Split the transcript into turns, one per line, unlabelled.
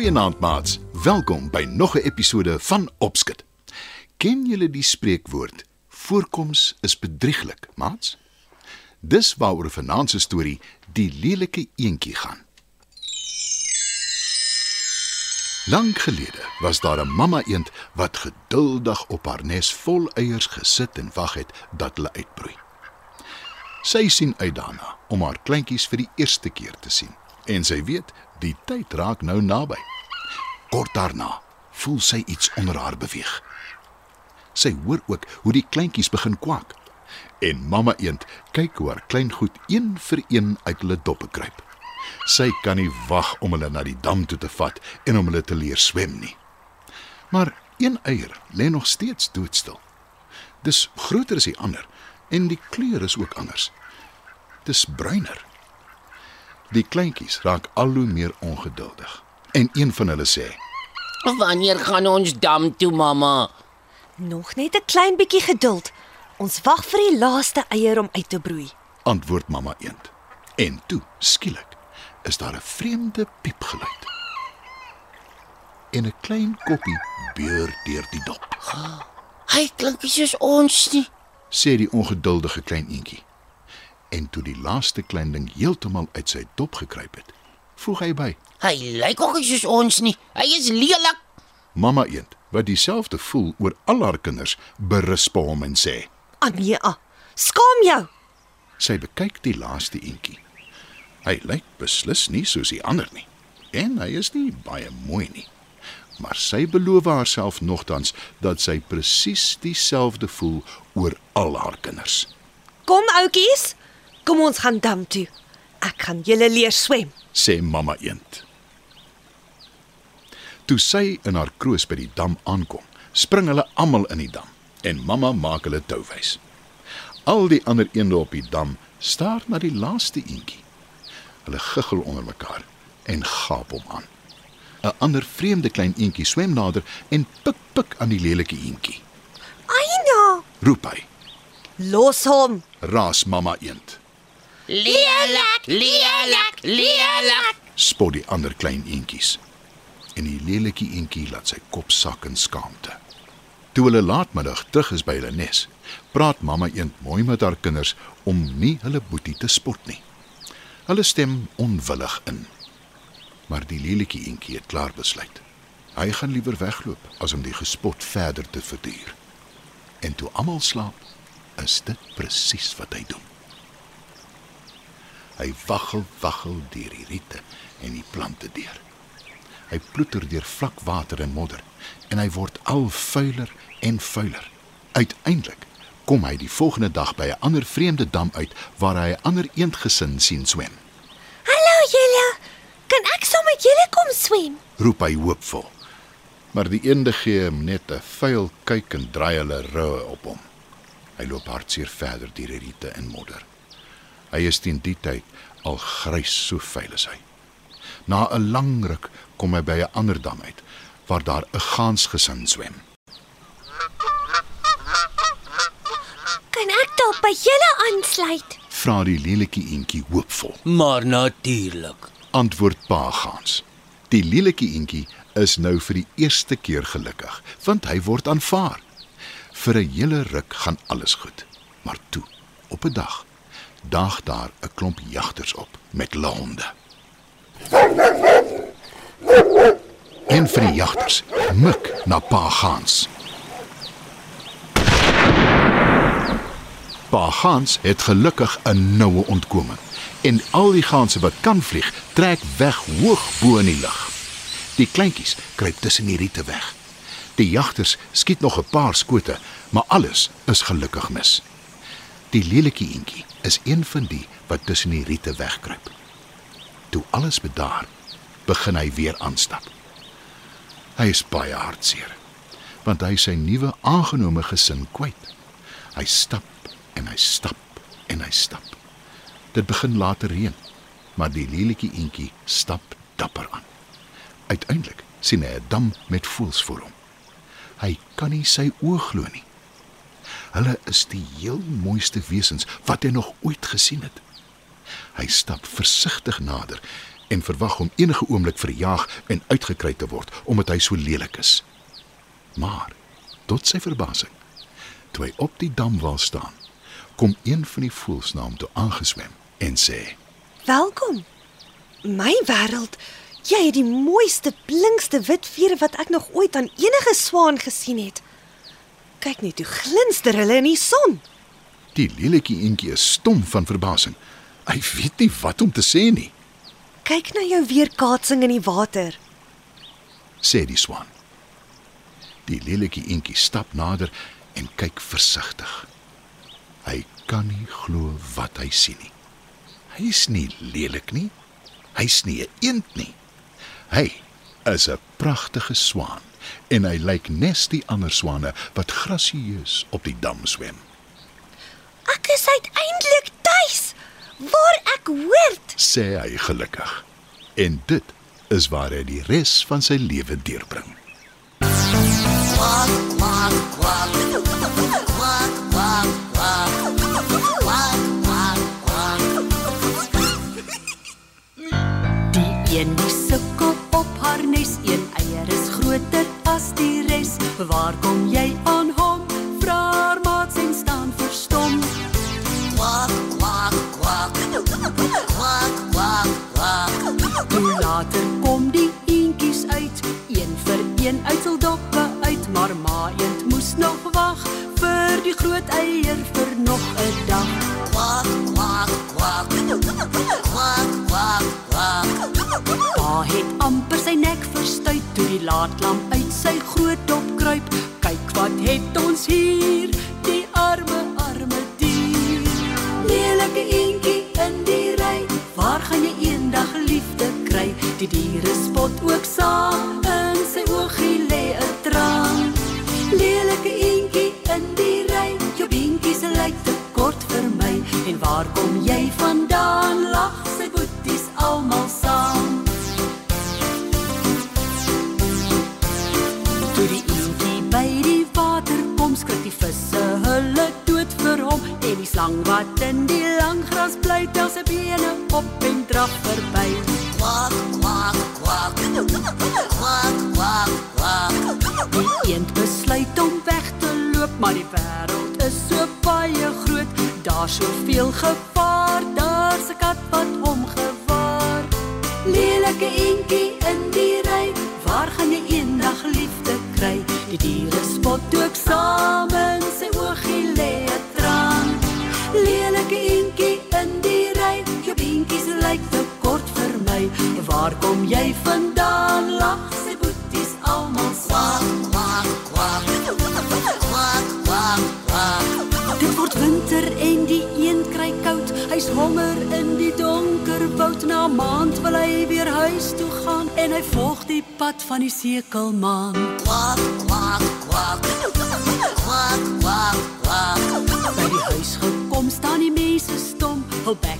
Goeienaand maats. Welkom by nog 'n episode van Opskud. Ken julle die spreekwoord voorkoms is bedrieglik, maats? Dis waaroor vanaand se storie die lelike eentjie gaan. Lank gelede was daar 'n mamma eend wat geduldig op haar nes vol eiers gesit en wag het dat hulle uitbroei. Sy sien uit daarna om haar kleintjies vir die eerste keer te sien en sy weet die tyd raak nou naby. Kort daarna voel sy iets onder haar beweeg. Sy hoor ook hoe die kleintjies begin kwak. En mamma eend kyk hoe haar klein goed een vir een uit hulle doppe kruip. Sy kan nie wag om hulle na die dam toe te vat en om hulle te leer swem nie. Maar een eier lê nog steeds doodstil. Dis groter as die ander en die kleur is ook anders. Dis bruiner. Die kleintjies raak al hoe meer ongeduldig. En een van hulle sê:
Wanneer gaan ons dam toe, mamma?
Nog net 'n klein bietjie geduld. Ons wag vir die laaste eier om uit te broei.
Antwoord mamma eend. En toe, skielik, is daar 'n vreemde piepgeluid. En 'n klein koppie beur deur die dop.
Hy klink nie soos ons nie.
sê die ongeduldige klein eentjie. En toe die laaste klein ding heeltemal uit sy dop gekruip het, voeg hy by:
Hy lyk ook nie soos ons nie. Hy is lelik.
Mamma eend, wat dieselfde voel oor al haar kinders, berisp hom en sê:
Anja, skaam jou.
Sy bekyk die laaste eentjie. Hy lyk beslis nie soos die ander nie en hy is nie baie mooi nie. Maar sy beloof haarself nogtans dat sy presies dieselfde voel oor al haar kinders.
Kom oudjies, kom ons gaan dam toe. Ek gaan julle leer swem.
sê mamma eend. Toe sy in haar kroos by die dam aankom, spring hulle almal in die dam en mamma maak hulle touwys. Al die ander eende op die dam staar na die laaste eentjie. Hulle giggel onder mekaar en gaap hom aan. 'n Ander vreemde klein eentjie swem nader en pik pik aan die lelike eentjie.
Anja,
Roep hy:
los hom.
"Raas mamma eend."
Lelik, lelik, lelik.
spot die ander klein eentjies. En die lelike eentjie laat sy kop sak in skaamte. Toe hulle laatmiddag terug is by hulle nes, praat mamma eend mooi met haar kinders om nie hulle boetie te spot nie. Hulle stem onwillig in. Maar die lelike eentjie het klaar besluit. Hy gaan liewer wegloop as om die gespot verder te verduur. En toe almal slaap, is dit presies wat hy doen. Hy waggel waggel deur die riete en die plante deur. Hy ploeter deur vlak water en modder en hy word al vuiler en vuiler. Uiteindelik kom hy die volgende dag by 'n ander vreemde dam uit waar hy 'n ander eendgesin sien swem.
Hallo julle. Kan ek saam met julle kom swem?
Roep hy hoopvol. Maar die eende gee hom net 'n vuil kyk en draai hulle roue op hom. Hy loop hartseer verder deur die riete en modder. Hy is teen die tyd al grys so vuil as hy. Na 'n lang ruk kom hy by 'n ander dam uit waar daar 'n gaansgesin swem.
Kan ek dalk by julle aansluit?
Vra die lelike eentjie hoopvol.
Maar natuurlik.
Antwoord pa gaans. Die lelike eentjie is nou vir die eerste keer gelukkig, want hy word aanvaar. Vir 'n hele ruk gaan alles goed. Maar toe, op 'n dag, daag daar 'n klomp jagters op met hulle honde. Een van die jagters mik na pa gaans. Pa Gans het gelukkig 'n noue ontkoming en al die ganse wat kan vlieg, trek weg hoog bo in die lug. Die kleintjies kruip tussen die riete weg. Die jagters skiet nog 'n paar skote, maar alles is gelukkig mis. Die lelike eentjie is een van die wat tussen die riete wegkruip. Toe alles bedaar, begin hy weer aanstap. Hy is baie hartseer, want hy sy nuwe aangenome gesin kwyt. Hy stap en hy stap en hy stap. Dit begin later reën, maar die lelike eentjie stap dapper aan. Uiteindelik sien hy 'n dam met voëls voor hom. Hy kan nie sy oë glo nie. Hulle is die heel mooiste wesens wat hy nog ooit gesien het. Hy stap versigtig nader en verwag om enige oomblik verjaag en uitgekry te word omdat hy so lelik is. Maar tot sy verbasing, toe hy op die damwal staan, kom een van die voëls na hom toe aangeswem en sê:
Welkom. My wêreld. Jy het die mooiste, blinkste wit vere wat ek nog ooit aan enige swaan gesien het. Kyk net hoe glinster hulle in die son.
Die lelietjie eentjie is stom van verbasing. Hy weet nie wat om te sê nie,
Kyk na jou weerkaatsing in die water.
sê die swaan. Die lelietjie eentjie stap nader en kyk versigtig. Hy kan nie glo wat hy sien nie. Hy's nie lelik nie. Hy's nie 'n eend nie. Hy is 'n pragtige swaan en hy lyk nes die ander swane wat grasieus op die dam swem.
Ek is uiteindelik tuis waar ek hoort.
sê hy gelukkig. En dit is waar hy die res van sy lewe deurbring.
Die later kom die eentjies uit, een vir een uit hul doppe uit, maar ma eend moes nog wag vir die groot eier vir nog 'n dag. Pa het amper sy nek verstuit toe die laatlam uit sy groot dop kruip. Kyk wat het ons hier, Die diere spot ook saam, in sy oogie en die slang wat in die lang gras bly, tel sy bene op en draf verby. Die eend besluit om weg te loop, maar die wêreld is so baie groot, daar's soveel gevaar, daar's 'n kat wat hom gevaar. Lelike eentjie in die kom jy vandaan? Lag sy boeties almal saam. Dit word winter en die een kry koud. Hy's honger in die donker woud. Na maand wil hy weer huis toe gaan en hy volg die pad van die sekelmaan. By die huis gekom staan die mense stom. Hul hy